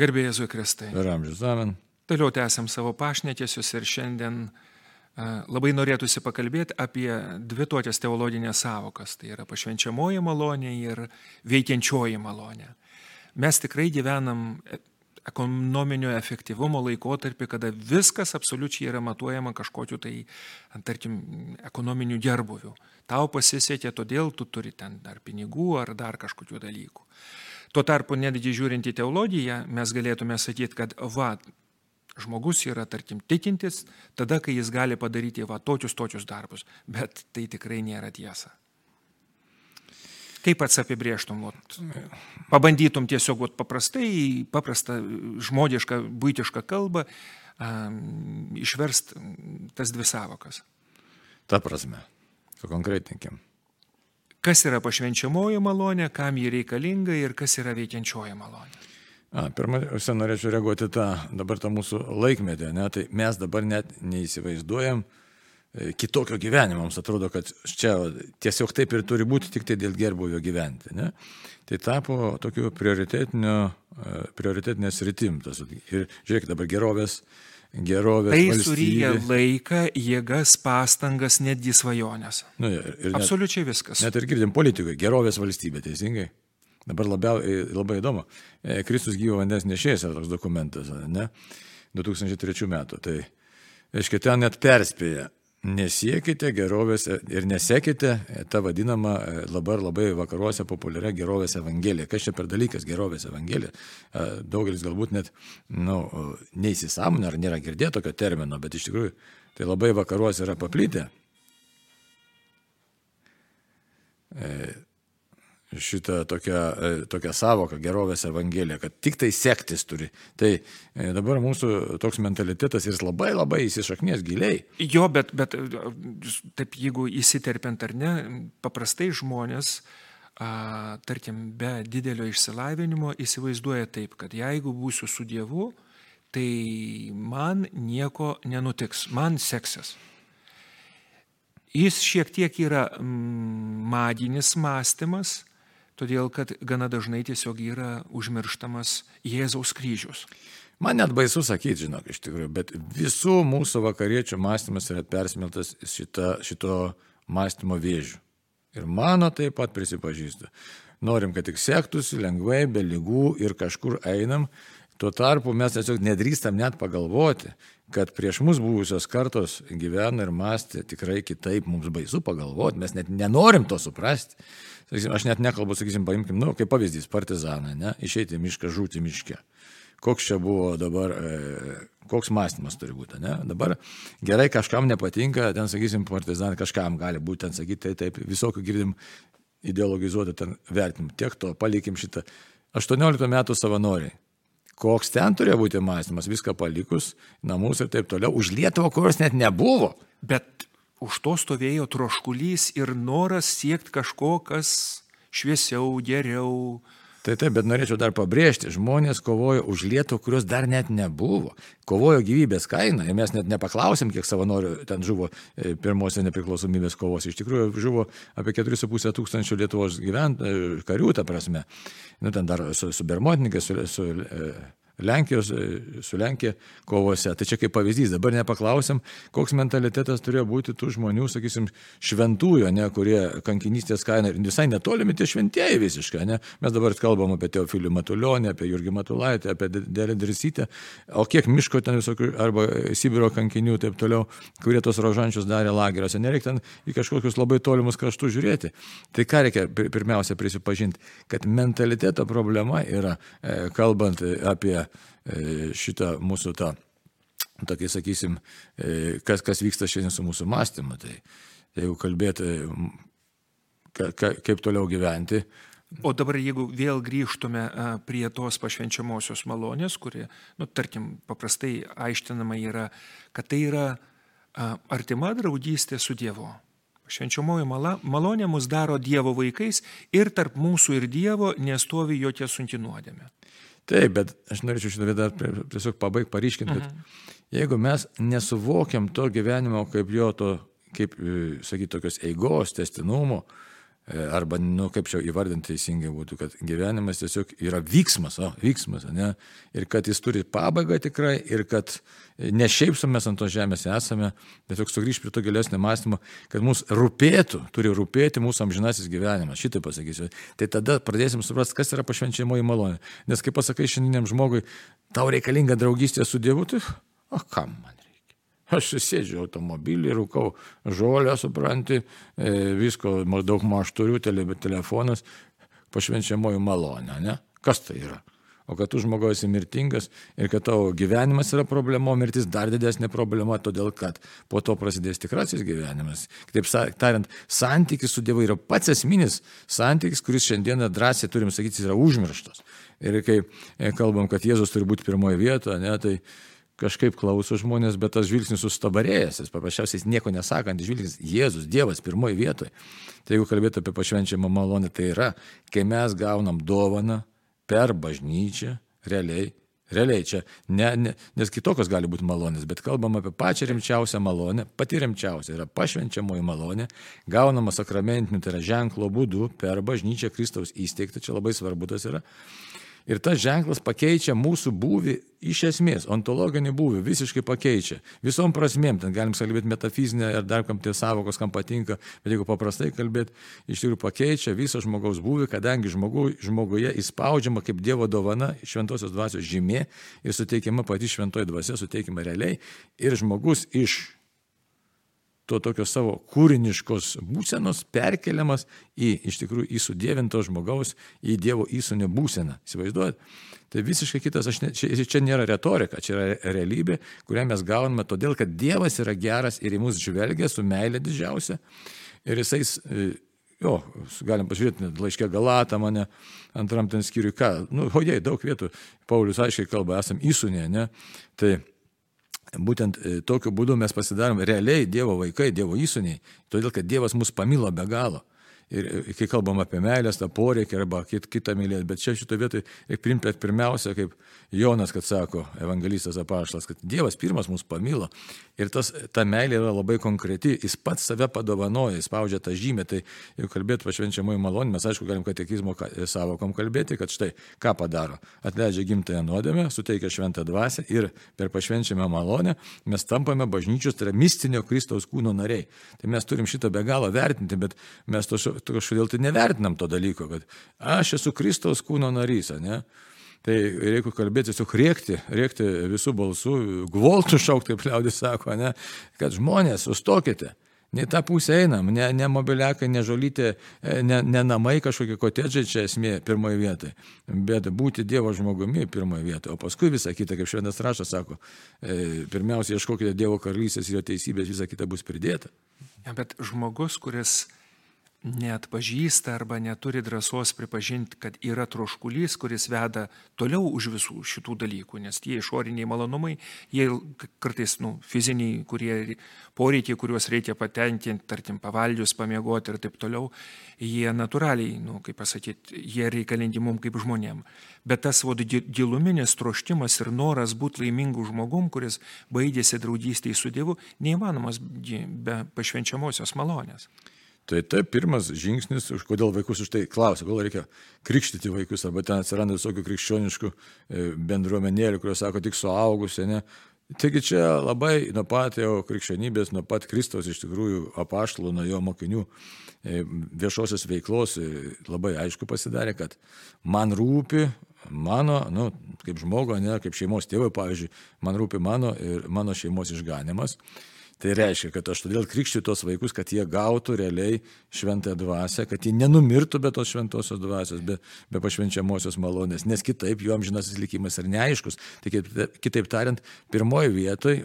Garbėjai Jėzui Kristai. Per amžius amen. Toliau tęsiam savo pašnekėsius ir šiandien a, labai norėtųsi pakalbėti apie dvi tokias teologinės savokas. Tai yra pašvenčiamoji malonė ir veikiančioji malonė. Mes tikrai gyvenam e- ekonominio efektyvumo laikotarpį, kada viskas absoliučiai yra matuojama kažkokiu tai, tarkim, ekonominiu gerbuviu. Tau pasisekė, todėl tu turi ten dar pinigų ar dar kažkokių dalykų. Tuo tarpu, netgi žiūrint į teologiją, mes galėtume sakyti, kad va, žmogus yra, tarkim, tikintis tada, kai jis gali padaryti va tokius tokius darbus, bet tai tikrai nėra tiesa. Kaip pats apibrieštum, vat, pabandytum tiesiog vat, paprastai, paprastą žmogišką, būtišką kalbą um, išverst tas dvi savokas. Ta prasme, sukonkretinkim. Kas yra pašvenčiamoji malonė, kam ji reikalinga ir kas yra veikiančioji malonė. A, pirmiausia, norėčiau reaguoti tą dabar tą mūsų laikmetį, ne? tai mes dabar net neįsivaizduojam e, kitokio gyvenimo, mums atrodo, kad čia tiesiog taip ir turi būti, tik tai dėl gerbuvio gyventi. Ne? Tai tapo tokiu prioritetinio, e, prioritetinės rytimtas. Ir žiūrėk, dabar gerovės, gerovės. Tai valstybė. suryja laiką, jėgas, pastangas, netgi svajonės. Nu, ir ir net, Absoliučiai viskas. net ir girdim politikai, gerovės valstybė, teisingai. Dabar labiau, e, labai įdomu. E, Kristus gyvo vandens nešėjas yra toks dokumentas, ne? 2003 metų. Tai, aiškiai, ten net perspėja. Nesiekite gerovės e, ir nesekite tą vadinamą e, dabar labai vakaruose populiarią gerovės evangeliją. Kas čia per dalykas gerovės evangelija? E, Daugelis galbūt net nu, neįsisamonė ar nėra girdėję tokio termino, bet iš tikrųjų tai labai vakaruose yra paplitę. Šitą tokią, e, tokią savoką gerovės evangelija, kad tik tai sektis turi. Tai e, dabar mūsų toks mentalitetas jis labai labai įsišaknės giliai. Jo, bet, bet taip jeigu įsiterpiant ar ne, paprastai žmonės, a, tarkim, be didelio išsilavinimo įsivaizduoja taip, kad jeigu būsiu su Dievu, tai man nieko nenutiks, man seksis. Jis šiek tiek yra maginis mąstymas, todėl kad gana dažnai tiesiog yra užmirštamas Jėzaus kryžius. Man net baisu sakyti, žinok, iš tikrųjų, bet visų mūsų vakariečių mąstymas yra persmeltas šita, šito mąstymo vėžių. Ir mano taip pat prisipažįstu. Norim, kad tik sektųsi lengvai, be lygų ir kažkur einam. Tuo tarpu mes tiesiog nedrįstam net pagalvoti, kad prieš mus buvusios kartos gyvena ir mąstė tikrai kitaip, mums baisu pagalvoti, mes net nenorim to suprasti. Sakysim, aš net nekalbu, sakysim, paimkim, nu, kaip pavyzdys, partizaną, ne, išeiti į mišką, žūti miške. Koks čia buvo dabar, e, koks mąstymas turi būti, ne? Dabar gerai kažkam nepatinka, ten, sakysim, partizanai kažkam gali būti, ten sakyti, tai taip, visokių girdim ideologizuoti, ten vertim, tiek to, palikim šitą. 18 metų savanoriai. Koks ten turėjo būti mąstymas, viską palikus, namus ir taip toliau, už Lietuvą, kurios net nebuvo. Bet už to stovėjo troškulys ir noras siekti kažko, kas šviesiau, geriau. Tai taip, bet norėčiau dar pabrėžti, žmonės kovojo už Lietuvą, kurios dar net nebuvo. Kovojo gyvybės kainą ir mes net nepaklausėm, kiek savanorių ten žuvo e, pirmosios nepriklausomybės kovos. Iš tikrųjų, žuvo apie 4,5 tūkstančių Lietuvos gyvent, e, karių, ta prasme. Nu, ten dar su, su bermotininkais, su, su e, Lenkijos, e, su Lenkija kovose. Tai čia kaip pavyzdys, dabar nepaklausim, koks mentalitetas turėjo būti tų žmonių, sakysim, šventųjų, ne, kurie kankinystės kaina ir visai netolimi tie šventieji visiškai. Ne. Mes dabar kalbam apie Teofilių Matulionį, apie Jurgį Matulaitį, apie Dėlę Drisytę, o kiek miško ten visokių, arba Sibiro kankinių ir taip toliau, kurie tos rožančius darė lageriuose. Nereikia ten į kažkokius labai tolimus kraštus žiūrėti. Tai ką reikia pirmiausia prisipažinti, kad mentaliteto problema yra, e, kalbant apie šitą mūsų tą, tokį sakysim, e, kas, kas vyksta šiandien su mūsų mąstymu. Tai, tai jeigu kalbėti, ka, ka, kaip toliau gyventi. O dabar jeigu vėl grįžtume prie tos pašvenčiamosios malonės, kuri, nu, tarkim, paprastai aištinama yra, kad tai yra artima draugystė su Dievu. Švenčiamoji malonė mus daro Dievo vaikais ir tarp mūsų ir Dievo nestovi jokia sunki nuodėmė. Taip, bet aš norėčiau šitą vietą tiesiog pabaigti, paryškinti, kad mhm. jeigu mes nesuvokiam to gyvenimo kaip jo to, kaip, e, sakyti, tokios eigos, testinumo, arba, nu, kaip čia įvardinti teisingai būtų, kad gyvenimas tiesiog yra vyksmas, o, vyksmas, ne? Ir kad jis turi pabaigą tikrai, ir kad ne šiaip su mes ant tos žemės esame, bet tiesiog sugrįžti prie to gilesnio mąstymo, kad mums rūpėtų, turi rūpėti mūsų amžinasis gyvenimas, šitai pasakysiu. Tai tada pradėsim suprasti, kas yra pašvenčiamoji malonė. Nes kai pasakai šiandieniam žmogui, tau reikalinga draugystė su Dievu, tai, o kam man? Aš sėdžiu automobilį, rūkau žolę, supranti, e, visko maždaug maž turiu, tele, telefonas, pašvenčiamoji malonė, ne? Kas tai yra? O kad tu žmogus esi mirtingas ir kad tavo gyvenimas yra problema, mirtis dar didesnė problema, todėl kad po to prasidės tikrasis gyvenimas. Kitaip tariant, santykis su Dievu yra pats esminis santykis, kuris šiandieną drąsiai, turim sakyti, yra užmirštas. Ir kai e, kalbam, kad Jėzus turi būti pirmoje vietoje, ne, tai kažkaip klauso žmonės, bet tas žvilgsnis sustabarėjęs, jis paprasčiausiai nieko nesakant, žvilgsnis Jėzus, Dievas pirmoji vietoje. Tai jeigu kalbėtų apie pašvenčiamą malonę, tai yra, kai mes gaunam dovaną per bažnyčią, realiai, realiai čia, ne, ne, nes kitokios gali būti malonės, bet kalbam apie pačią rimčiausią malonę, pati rimčiausia yra pašvenčiamoji malonė, gaunama sakramentiniu, tai yra ženklo būdu per bažnyčią Kristaus įsteigtą, čia labai svarbu tas yra. Ir tas ženklas pakeičia mūsų būvį iš esmės, ontologinį būvį visiškai pakeičia. Visom prasmėm, ten galim kalbėti metafizinę ir dar kam tie savokos, kam patinka, bet jeigu paprastai kalbėti, iš tikrųjų pakeičia visą žmogaus būvį, kadangi žmogu, žmoguje įspaudžiama kaip Dievo dovana šventosios dvasios žymė ir suteikiama pati šventoji dvasia, suteikiama realiai ir žmogus iš to tokio savo kūriniškos būsenos perkeliamas į iš tikrųjų į sudėvinto žmogaus, į Dievo įsūnio būseną. Įsivaizduojat? Tai visiškai kitas, ne, čia, čia nėra retorika, čia yra realybė, kurią mes gauname todėl, kad Dievas yra geras ir į mus žvelgia su meilė didžiausia. Ir jisai, e, jo, galim pažiūrėti, laiškė Galatą mane, antram ten skyriui, ką, nu, ojei, daug vietų, Paulius aiškiai kalba, esam įsūnė, ne? Tai Būtent e, tokiu būdu mes pasidarom realiai Dievo vaikai, Dievo įsūniai, todėl kad Dievas mus pamilo be galo. Ir e, kai kalbam apie meilės, tą poreikį arba kit, kitą mylėti, bet čia šito vietoj reikia primti pirmiausia, kaip Jonas, kad sako, evangelistas apaštas, kad Dievas pirmas mus pamilo. Ir tas, ta meilė yra labai konkreti, jis pats save padovanoja, jis spaudžia tą žymę. Tai jeigu kalbėt pašvenčiamųjų malonį, mes aišku galim katekizmo savokom kalbėti, kad štai ką padaro. Atleidžia gimtąją nuodėmę, suteikia šventą dvasę ir per pašvenčiamą malonę mes tampame bažnyčios, tai yra mistinio Kristaus kūno nariai. Tai mes turim šitą be galo vertinti, bet mes to kažkodėl tai nevertinam to dalyko, kad aš esu Kristaus kūno narys, ne? Tai reikia kalbėti, tiesiog rėkti, rėkti visų balsų, gvoltų šaukti, kaip liaudis sako, ne? kad žmonės, sustokite. Ne tą pusę einam, ne, ne mobiliakai, ne žolytė, ne, ne namai kažkokie kotedžiai čia esmė pirmoje vietoje, bet būti Dievo žmogumi pirmoje vietoje, o paskui visą kitą, kaip šventas rašas sako, e, pirmiausia ieškokite Dievo karalystės ir jo teisybės, visa kita bus pridėta. Ja, bet žmogus, kuris neatpažįsta arba neturi drąsos pripažinti, kad yra troškulys, kuris veda toliau už visų šitų dalykų, nes tie išoriniai malonumai, jie kartais nu, fiziniai, kurie poreikiai, kuriuos reikia patenkinti, tarkim, pavalgius, pamiegoti ir taip toliau, jie natūraliai, nu, kaip pasakyti, jie reikalingi mums kaip žmonėm. Bet tas vod giluminis troštimas ir noras būti laimingų žmogum, kuris baigėsi draugystėje su Dievu, neįmanomas be pašvenčiamosios malonės. Tai tai pirmas žingsnis, už kodėl vaikus už tai klausia, kodėl reikia krikštyti vaikus, arba ten atsiranda visokių krikščioniškų e, bendruomenėlių, kurios sako tik suaugusi, ne. Taigi čia labai nuo pat jau krikščionybės, nuo pat Kristaus iš tikrųjų apaštalų, nuo jo mokinių e, viešosios veiklos e, labai aišku pasidarė, kad man rūpi mano, nu, kaip žmogo, ne, kaip šeimos tėvai, pavyzdžiui, man rūpi mano ir mano šeimos išganimas. Tai reiškia, kad aš todėl krikščiu tos vaikus, kad jie gautų realiai šventąją dvasę, kad jie nenumirtų be tos šventosios dvasios, be, be pašvenčiamosios malonės, nes kitaip jų amžinasis likimas yra neaiškus. Tai kitaip tariant, pirmoji vietoj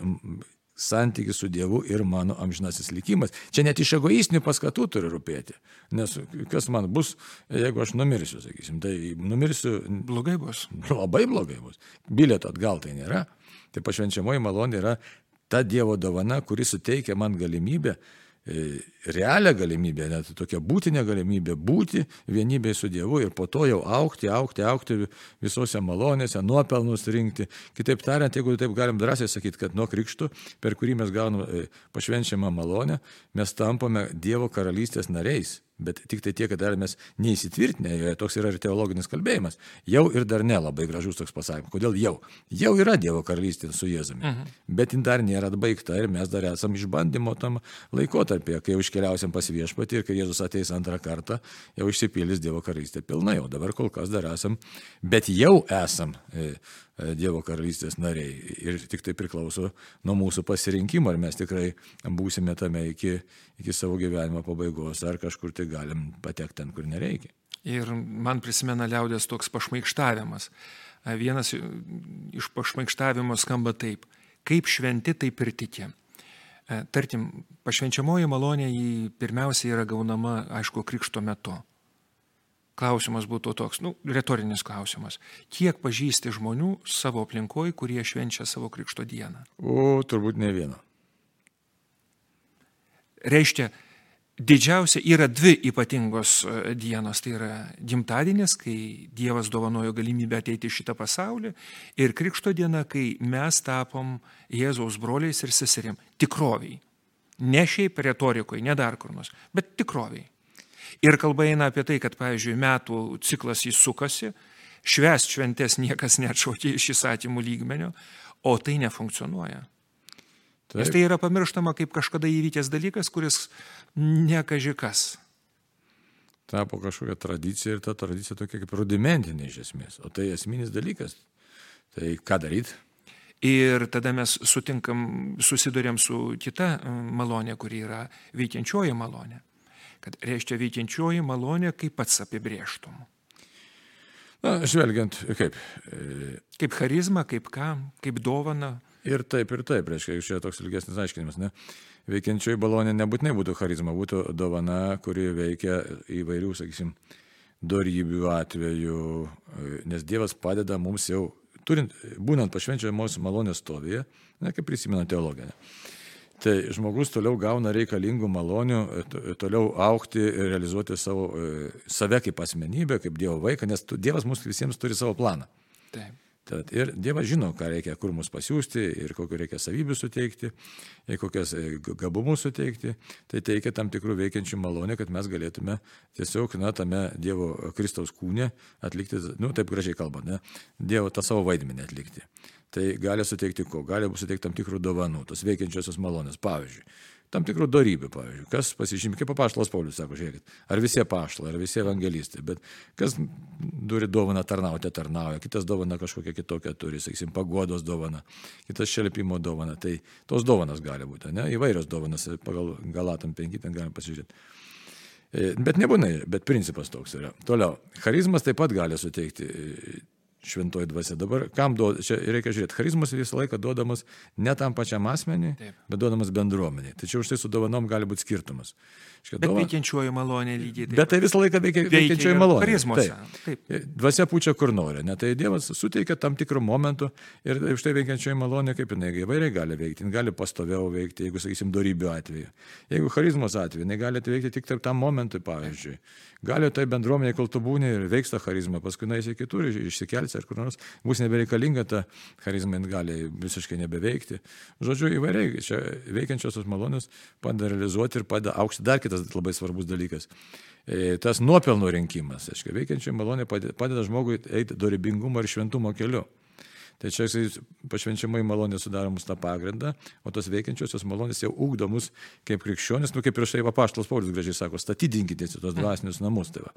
santykis su Dievu ir mano amžinasis likimas. Čia net iš egoistinių paskatų turi rūpėti. Nes kas man bus, jeigu aš numirsiu, sakysim, tai numirsiu. Blogai bus. Labai blogai bus. Bilieto atgal tai nėra. Tai pašvenčiamoji malonė yra ta Dievo dovana, kuri suteikia man galimybę, e, realią galimybę, net tokią būtinę galimybę būti vienybėje su Dievu ir po to jau aukti, aukti, aukti visose malonėse, nuopelnus rinkti. Kitaip tariant, jeigu taip galim drąsiai sakyti, kad nuo krikštų, per kurį mes gauname pašvenčiamą malonę, mes tampame Dievo karalystės nariais. Bet tik tai tiek, kad dar mes neįsitvirtinę, joje toks yra ir teologinis kalbėjimas. Jau ir dar nelabai gražus toks pasakymas. Kodėl jau? Jau yra Dievo karalystė su Jėzumi. Mhm. Bet jin dar nėra atbaigta ir mes dar esam išbandymo tam laikotarpėje, kai jau iškeliausim pas viešpatį ir kai Jėzus ateis antrą kartą, jau išsipildys Dievo karalystė pilnai. O dabar kol kas dar esam, bet jau esam E, Dievo karalystės nariai. Ir tik tai priklauso nuo mūsų pasirinkimo, ar mes tikrai būsime tame iki, iki savo gyvenimo pabaigos, ar kažkur tai galim patekti ten, kur nereikia. Ir man prisimena liaudės toks pašmaikštavimas. E, vienas iš pašmaikštavimo skamba taip, kaip šventi, taip ir tiki. E, tarkim, pašvenčiamoji malonė pirmiausia yra gaunama, aišku, krikšto metu klausimas būtų toks, nu, retorinis klausimas. Kiek pažįsti žmonių savo aplinkoje, kurie švenčia savo krikšto dieną? O, turbūt ne vieno. Reiškia, didžiausia yra dvi ypatingos e, dienos. Tai yra gimtadienis, kai Dievas dovanojo galimybę ateiti į šitą pasaulį, ir krikšto diena, kai mes tapom Jėzaus broliais ir seserim. Tikroviai. Ne šiaip retorikoje, ne dar kur nors, bet tikroviai. Ir kalba eina apie tai, kad, pavyzdžiui, metų ciklas jis sukasi, švest šventės niekas neatšaukė iš įstatymų lygmenio, o tai nefunkcionuoja. Taip. Nes tai yra pamirštama kaip kažkada įvykęs dalykas, kuris nekažikas. Tapo kažkokia tradicija ir ta tradicija tokia kaip rudimentinė iš esmės. O tai esminis dalykas. Tai ką daryti? Ir tada mes sutinkam, susidurėm su kita malonė, kuri yra veikiančioji malonė kad reiškia veikiančioji malonė, kaip pats apibrieštum. Na, žvelgiant, kaip. E... Kaip charizma, kaip ką, kaip dovana. Ir taip, ir taip, reiškia, čia toks ilgesnis aiškinimas, ne? Veikiančioji malonė nebūtinai būtų charizma, būtų dovana, kuri veikia įvairių, sakysim, darybių atveju, e, nes Dievas padeda mums jau, turint, būnant pašvenčiamos malonės stovyje, ne, kaip prisimena teologija. Ne? Tai žmogus toliau gauna reikalingų malonių, e, toliau aukti ir realizuoti savo, e, save kaip asmenybę, kaip Dievo vaiką, nes Dievas mums visiems turi savo planą. Taip. Tad ir Dievas žino, ką reikia, kur mus pasiūsti ir kokiu reikia savybių suteikti, ir kokias e, gabumus suteikti. Tai teikia tam tikrų veikiančių malonę, kad mes galėtume tiesiog, na, tame Dievo Kristaus kūne atlikti, nu, taip gražiai kalbant, ne, Dievo tą savo vaidmenį atlikti tai gali suteikti ko? Gali suteikti tam tikrų dovanų, tos veikiančiosios malonės. Pavyzdžiui, tam tikrų darybių, pavyzdžiui, kas pasižymė, kaip paštalas Paulius sako, žiūrėkit, ar visi paštalai, ar visi evangelistai, bet kas turi dovaną tarnauti, tarnauja, kitas dovana kažkokia kitokia turi, sakysim, pagodos dovana, kitas šelpimo dovana, tai tos dovanas gali būti, ne, įvairios dovanas, pagal Galatam 5 ten galim pasižiūrėti. E, bet nebūnai, bet principas toks yra. Toliau, charizmas taip pat gali suteikti šventoji dvasia. Dabar kam duoda, čia reikia žiūrėti, charizmas visą laiką duodamas ne tam pačiam asmeniui, Taip. bet duodamas bendruomeniai. Tačiau už tai su dovanom gali būti skirtumas. Škia, bet dova... veikiančioji malonė lygiai taip. Bet tai visą laiką veikia, veikia veikiančioji malonė. Charizmuose. Taip. taip. Dvasia pučia kur nori. Ne? Tai Dievas suteikia tam tikrų momentų ir už tai veikiančioji malonė, kaip jinai įvairiai gali veikti. Jis gali pastoviau veikti, jeigu, sakysim, darybių atveju. Jeigu charizmos atveju, jinai gali veikti tik tam momentui, pavyzdžiui. Gali tai bendruomenė, kol tu būni ir veiks tą charizmą, paskui nueisi kitur, išsikelsi ar kur nors, bus nebereikalinga ta charizma, gali visiškai nebeveikti. Žodžiu, įvairiai čia veikiančiosios malonės padeda realizuoti ir padeda aukšti. Dar kitas labai svarbus dalykas. E, tas nuopelnų rinkimas, aiškiai, veikiančioji malonė padeda žmogui eiti dorybingumo ir šventumo keliu. Tai čia pašvenčiamai malonė sudaro mus tą pagrindą, o tos veikiančiosios malonės jau ugdo mus kaip krikščionis, nu kaip prieš tai papaštalas Paulius gražiai sako, statydinkitės į tos dvasinius namus. Tai.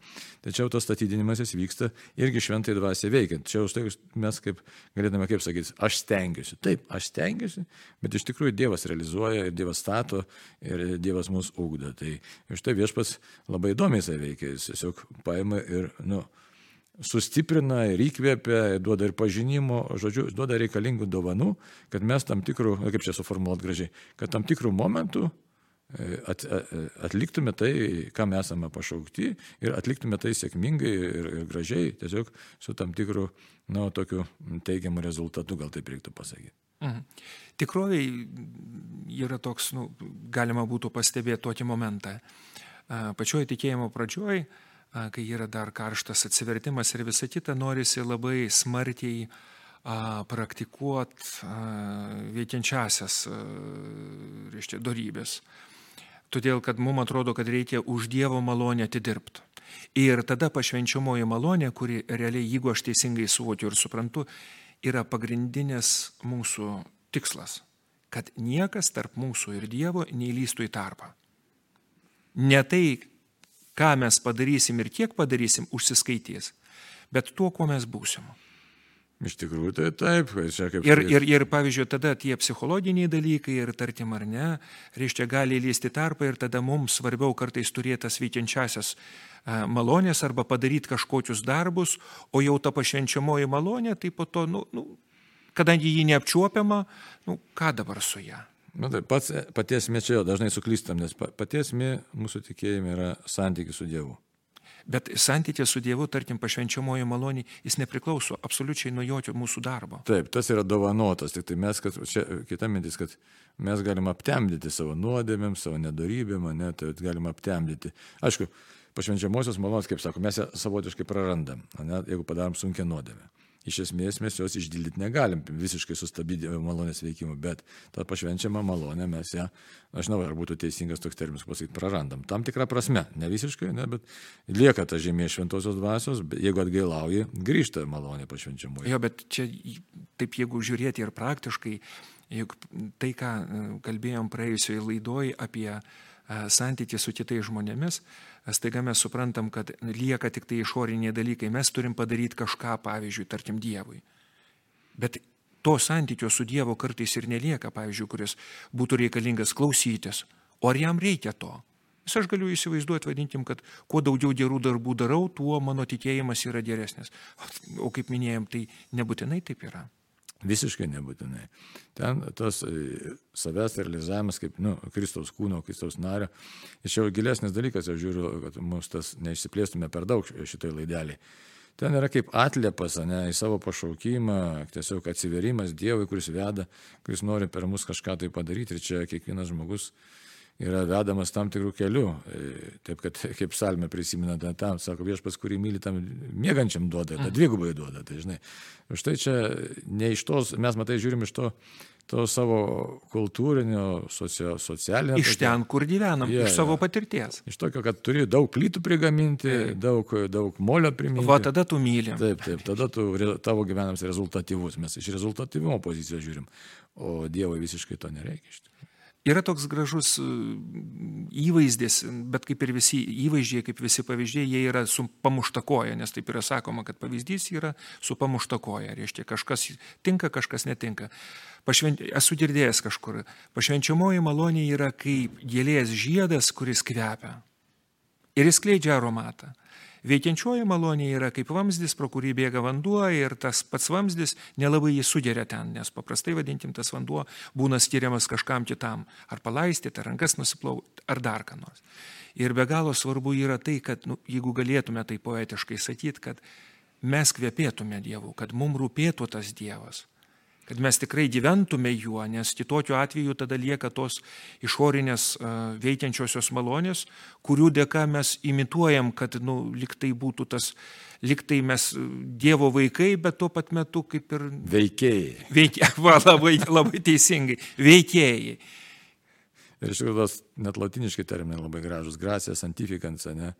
Tačiau tas statydinimasis vyksta irgi šventai dvasiai veikiant. Čia už tai mes kaip galėtume kaip sakyti, aš stengiuosi. Taip, aš stengiuosi, bet iš tikrųjų Dievas realizuoja ir Dievas stato ir Dievas mus ugdo. Tai iš tai viešpas labai įdomiai save veikia, jis tiesiog paima ir, nu, sustiprina ir įkvėpia, duoda ir pažinimo, žodžiu, duoda reikalingų dovanų, kad mes tam tikrų, kaip čia suformuoluot gražiai, kad tam tikrų momentų e, at, e, atliktume tai, kam esame pašaukti ir atliktume tai sėkmingai ir, ir gražiai, tiesiog su tam tikru, na, nu, tokiu teigiamu rezultatu, gal taip reiktų pasakyti. Mhm. Tikroviai yra toks, nu, galima būtų pastebėti tokį momentą. Pačioje tikėjimo pradžioje kai yra dar karštas atsivertimas ir visa kita, norisi labai smarkiai praktikuoti veikiančiasias, reiškia, darybės. Todėl, kad mums atrodo, kad reikia už Dievo malonę atidirbti. Ir tada pašvenčiamoji malonė, kuri realiai, jeigu aš teisingai suvokiu ir suprantu, yra pagrindinis mūsų tikslas. Kad niekas tarp mūsų ir Dievo neįlystų į tarpą. Ne tai, ką mes padarysim ir kiek padarysim, užsiskaitys, bet tuo, kuo mes būsim. Iš tikrųjų, tai taip. Čia kaip Ir, ir, ir pavyzdžiui, tada tie psichologiniai dalykai ir tartim ar ne, reiškia, gali įlysti tarpą ir tada mums svarbiau kartais turėti tas veikiančiasias a, malonės arba padaryti kažkokius darbus, o jau ta pašvenčiamoji malonė, tai po to, nu, nu, kadangi ji neapčiuopiama, nu, ką dabar su ją? Na, tai pats, paties mė čia jo dažnai suklystam, nes pa- paties mė mūsų tikėjime yra santykis su Dievu. Bet santykė su Dievu, tarkim, pašvenčiamoji malonė, jis nepriklauso absoliučiai nuo jokio mūsų darbo. Taip, tas yra dovanotas, tik tai mes, kad čia kita mintis, kad mes galim aptemdyti savo nuodėmėm, savo nedarybėm, ne, tai galim aptemdyti. Aišku, pašvenčiamosios malonės, kaip sako, mes ją savotiškai prarandam, ne, jeigu padarom sunkia nuodėmę. Iš esmės mes jos išdildyti negalim, visiškai sustabdyti malonės veikimą, bet tą pašvenčiamą malonę mes ją, aš žinau, ar būtų teisingas toks terminas pasakyti, prarandam. Tam tikrą prasme, ne visiškai, ne, bet lieka ta žemė šventosios dvasios, jeigu atgailauji, grįžta malonė pašvenčiamoji. Jo, bet čia taip jeigu žiūrėti ir praktiškai, juk tai, ką e, kalbėjom praėjusioje laidoje apie e, santykį su kitais žmonėmis, e, staiga mes suprantam, kad lieka tik tai išoriniai dalykai. Mes turim padaryti kažką, pavyzdžiui, tarkim Dievui. Bet to santykio su Dievu kartais ir nelieka, pavyzdžiui, kuris būtų reikalingas klausytis. O ar jam reikia to? Vis aš galiu įsivaizduoti, vadinkim, kad kuo daugiau gerų darbų darau, tuo mano tikėjimas yra geresnis. O kaip minėjom, tai nebūtinai taip yra. Visiškai nebūtinai. Ten tas e, savęs realizavimas kaip nu, Kristaus kūno, Kristaus nario. Čia jau gilesnis dalykas, aš žiūriu, kad mums tas neišsiplėstume per daug šitoj laidelį. Ten yra kaip atliepas, ne, į savo pašaukimą, tiesiog atsiverimas Dievui, kuris veda, kuris nori per mus kažką tai padaryti. Ir čia kiekvienas žmogus yra vedamas tam tikrų kelių. E, Taip, kad kaip salme prisimena tą tam, sako, viešpas, kurį myli, tam mėgančiam duoda, tą dvigubai duoda. Tai žinai, už tai čia ne iš tos, mes matai žiūrim iš to, to savo kultūrinio, socio, socialinio. Iš ten, kur gyvenam, Jo, iš savo patirties. Iš tokio, kad turi daug plytų prigaminti, daug, daug molio priminti. Va tada tu myli. Taip, taip, tada tu, tavo gyvenimas rezultatyvus. Mes iš rezultatyvumo pozicijos žiūrim. O Dievui visiškai to nereikia. tikrųjų. Yra toks gražus e, įvaizdis, bet kaip ir visi įvaizdžiai, kaip visi pavyzdžiai, jie yra su pamušta koja, nes taip yra sakoma, kad pavyzdys yra su pamušta koja. Reiškia, kažkas tinka, kažkas netinka. Pašvent... Esu girdėjęs kažkur. Pašvenčiamoji malonė yra kaip gėlės žiedas, kuris kvepia. Ir jis skleidžia aromatą. Veikiančioji malonė yra kaip vamzdis, pro kurį bėga vanduo ir tas pats vamzdis nelabai jį sugeria ten, nes paprastai vadinkim tas vanduo būna skiriamas kažkam kitam. Ar palaistyti, ar rankas nusiplauti, ar dar ką nors. Ir be galo svarbu yra tai, kad nu, jeigu galėtume tai poetiškai sakyti, kad mes kvepėtume Dievu, kad mums rūpėtų tas Dievas kad mes tikrai gyventume juo, nes kitokiu atveju tada lieka tos išorinės veikiančiosios malonės, kurių dėka mes imituojam, kad, nu, liktai būtų tas, liktai mes Dievo vaikai, bet tuo pat metu kaip ir Veikėjai. veikia, va, labai, labai teisingai, veikėjai. Ir iš tikrųjų, tas net latiniški terminai labai gražus. Gracija, santifikans, ne?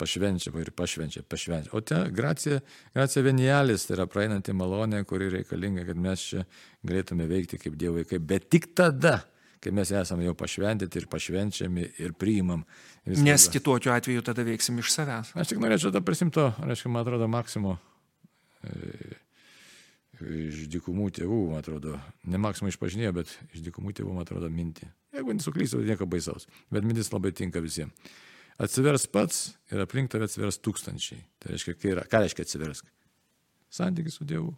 Pašvenčia ir pašvenčia, pašvenčia. O te gracija, gracija venialis, tai yra praeinanti malonė, kuri reikalinga, kad mes čia galėtume veikti kaip dievai, kaip, bet tik tada, kai mes esame jau pašventyti ir pašvenčiami ir priimam. viską. Nes kitokiu atveju tada veiksim iš savęs. Aš tik norėčiau tą prisimto, reiškia, man atrodo, Maksimo e, iš dykumų tėvų, man atrodo, ne Maksimo išpažinėjo, bet iš dykumų tėvų, man atrodo, mintį. Jeigu nesuklysiu, nieko baisaus, bet mintis labai tinka visiems. Atsivers pats ir aplink tave atsivers tūkstančiai. Tai reiškia, yra, ką reiškia atsiversk? Santykis su Dievu.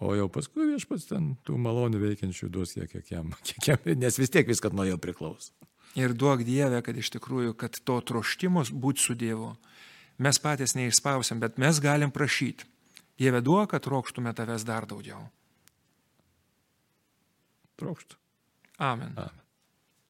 O jau paskui viešpats ten tų malonių veikiančių duos kiek, kiek jam, kiek jam, nes vis tiek viskas nuo jo priklauso. Ir duok Dievę, kad iš tikrųjų, kad to troštimos būti su Dievu. Mes patys neišspausim, bet mes galim prašyti. Dieve duok, kad trokštume tavęs dar daugiau. Trokštų. Amen. Amen.